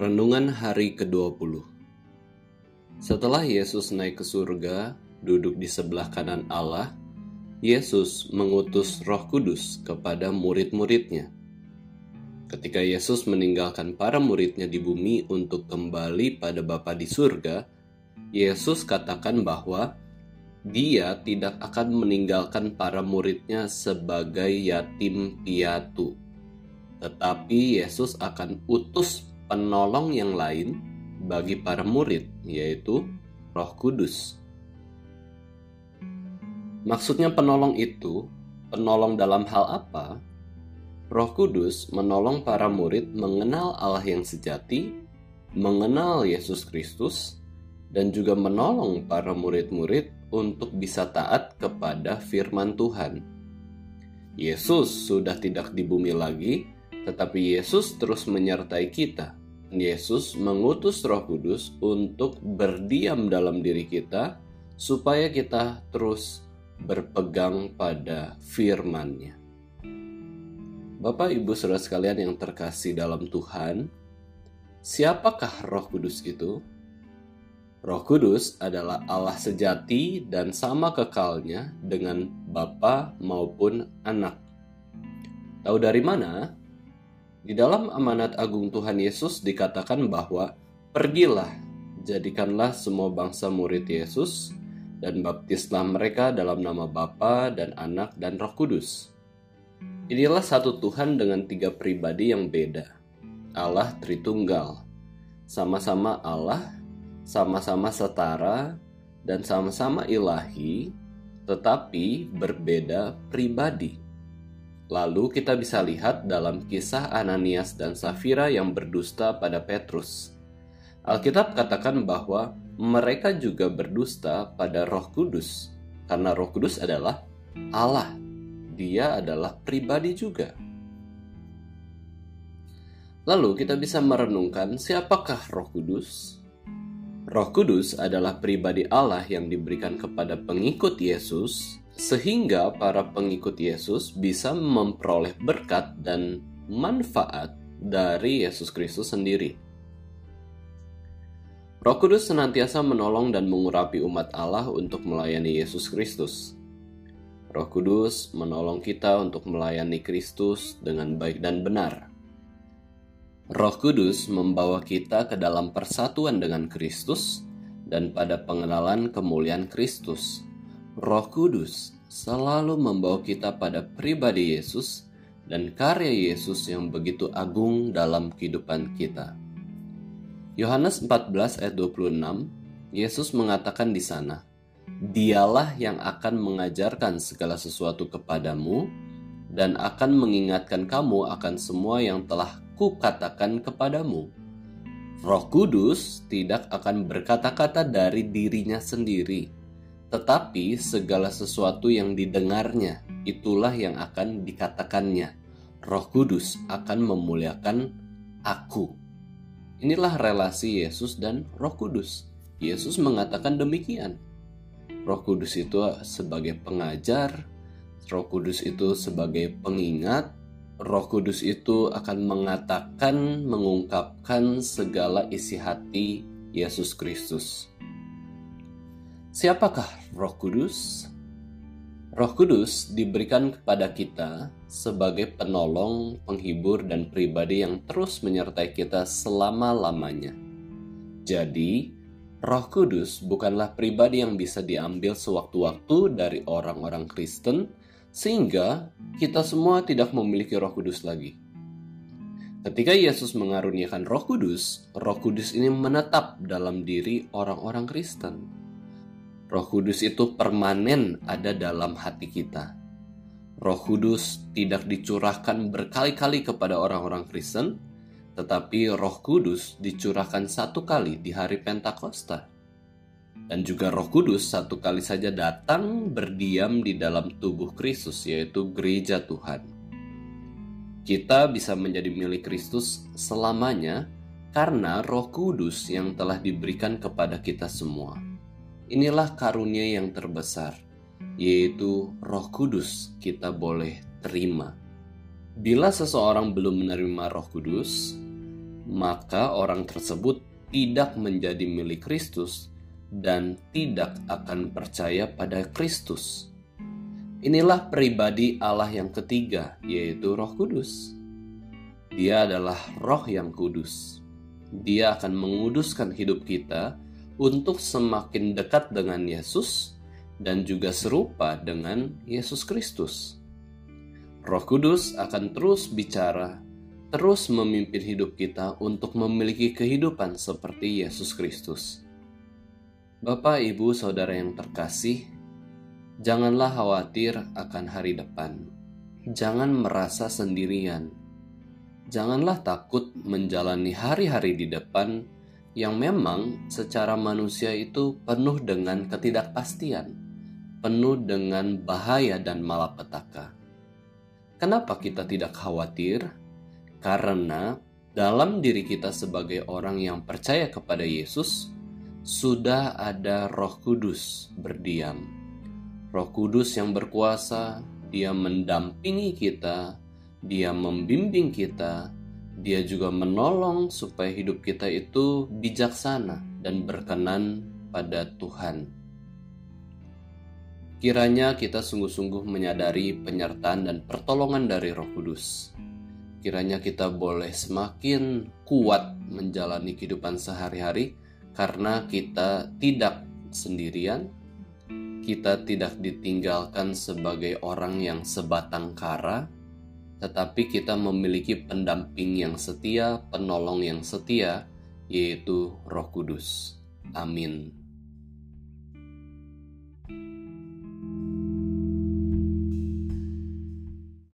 Renungan hari ke-20 Setelah Yesus naik ke surga, duduk di sebelah kanan Allah, Yesus mengutus roh kudus kepada murid-muridnya. Ketika Yesus meninggalkan para muridnya di bumi untuk kembali pada Bapa di surga, Yesus katakan bahwa dia tidak akan meninggalkan para muridnya sebagai yatim piatu. Tetapi Yesus akan utus penolong yang lain bagi para murid, yaitu Roh Kudus. Maksudnya, penolong itu penolong dalam hal apa? Roh Kudus menolong para murid mengenal Allah yang sejati, mengenal Yesus Kristus, dan juga menolong para murid-murid untuk bisa taat kepada firman Tuhan. Yesus sudah tidak di bumi lagi, tetapi Yesus terus menyertai kita. Yesus mengutus Roh Kudus untuk berdiam dalam diri kita, supaya kita terus berpegang pada firman-Nya. Bapak, ibu, saudara sekalian yang terkasih dalam Tuhan, siapakah Roh Kudus itu? Roh Kudus adalah Allah sejati dan sama kekalnya dengan Bapa maupun Anak. Tahu dari mana? Di dalam amanat agung Tuhan Yesus dikatakan bahwa pergilah, jadikanlah semua bangsa murid Yesus dan baptislah mereka dalam nama Bapa dan Anak dan Roh Kudus. Inilah satu Tuhan dengan tiga pribadi yang beda. Allah Tritunggal. Sama-sama Allah sama-sama setara dan sama-sama ilahi, tetapi berbeda pribadi. Lalu kita bisa lihat dalam kisah Ananias dan Safira yang berdusta pada Petrus. Alkitab katakan bahwa mereka juga berdusta pada Roh Kudus, karena Roh Kudus adalah Allah. Dia adalah pribadi juga. Lalu kita bisa merenungkan siapakah Roh Kudus? Roh Kudus adalah pribadi Allah yang diberikan kepada pengikut Yesus, sehingga para pengikut Yesus bisa memperoleh berkat dan manfaat dari Yesus Kristus sendiri. Roh Kudus senantiasa menolong dan mengurapi umat Allah untuk melayani Yesus Kristus. Roh Kudus menolong kita untuk melayani Kristus dengan baik dan benar. Roh Kudus membawa kita ke dalam persatuan dengan Kristus dan pada pengenalan kemuliaan Kristus. Roh Kudus selalu membawa kita pada pribadi Yesus dan karya Yesus yang begitu agung dalam kehidupan kita. Yohanes 14 ayat 26, Yesus mengatakan di sana, Dialah yang akan mengajarkan segala sesuatu kepadamu dan akan mengingatkan kamu akan semua yang telah kukatakan kepadamu. Roh Kudus tidak akan berkata-kata dari dirinya sendiri, tetapi segala sesuatu yang didengarnya, itulah yang akan dikatakannya. Roh Kudus akan memuliakan aku. Inilah relasi Yesus dan Roh Kudus. Yesus mengatakan demikian. Roh Kudus itu sebagai pengajar, Roh Kudus itu sebagai pengingat, Roh Kudus itu akan mengatakan, mengungkapkan segala isi hati Yesus Kristus. Siapakah Roh Kudus? Roh Kudus diberikan kepada kita sebagai penolong, penghibur, dan pribadi yang terus menyertai kita selama-lamanya. Jadi, Roh Kudus bukanlah pribadi yang bisa diambil sewaktu-waktu dari orang-orang Kristen sehingga kita semua tidak memiliki Roh Kudus lagi. Ketika Yesus mengaruniakan Roh Kudus, Roh Kudus ini menetap dalam diri orang-orang Kristen. Roh Kudus itu permanen ada dalam hati kita. Roh Kudus tidak dicurahkan berkali-kali kepada orang-orang Kristen, tetapi Roh Kudus dicurahkan satu kali di hari Pentakosta dan juga Roh Kudus satu kali saja datang berdiam di dalam tubuh Kristus, yaitu gereja Tuhan. Kita bisa menjadi milik Kristus selamanya karena Roh Kudus yang telah diberikan kepada kita semua. Inilah karunia yang terbesar, yaitu Roh Kudus kita boleh terima. Bila seseorang belum menerima Roh Kudus, maka orang tersebut tidak menjadi milik Kristus dan tidak akan percaya pada Kristus. Inilah pribadi Allah yang ketiga, yaitu Roh Kudus. Dia adalah Roh yang kudus. Dia akan menguduskan hidup kita untuk semakin dekat dengan Yesus dan juga serupa dengan Yesus Kristus. Roh Kudus akan terus bicara, terus memimpin hidup kita untuk memiliki kehidupan seperti Yesus Kristus. Bapak, ibu, saudara yang terkasih, janganlah khawatir akan hari depan. Jangan merasa sendirian. Janganlah takut menjalani hari-hari di depan yang memang secara manusia itu penuh dengan ketidakpastian, penuh dengan bahaya dan malapetaka. Kenapa kita tidak khawatir? Karena dalam diri kita sebagai orang yang percaya kepada Yesus, sudah ada Roh Kudus berdiam. Roh Kudus yang berkuasa, Dia mendampingi kita, Dia membimbing kita, Dia juga menolong supaya hidup kita itu bijaksana dan berkenan pada Tuhan. Kiranya kita sungguh-sungguh menyadari penyertaan dan pertolongan dari Roh Kudus. Kiranya kita boleh semakin kuat menjalani kehidupan sehari-hari karena kita tidak sendirian, kita tidak ditinggalkan sebagai orang yang sebatang kara, tetapi kita memiliki pendamping yang setia, penolong yang setia, yaitu Roh Kudus. Amin.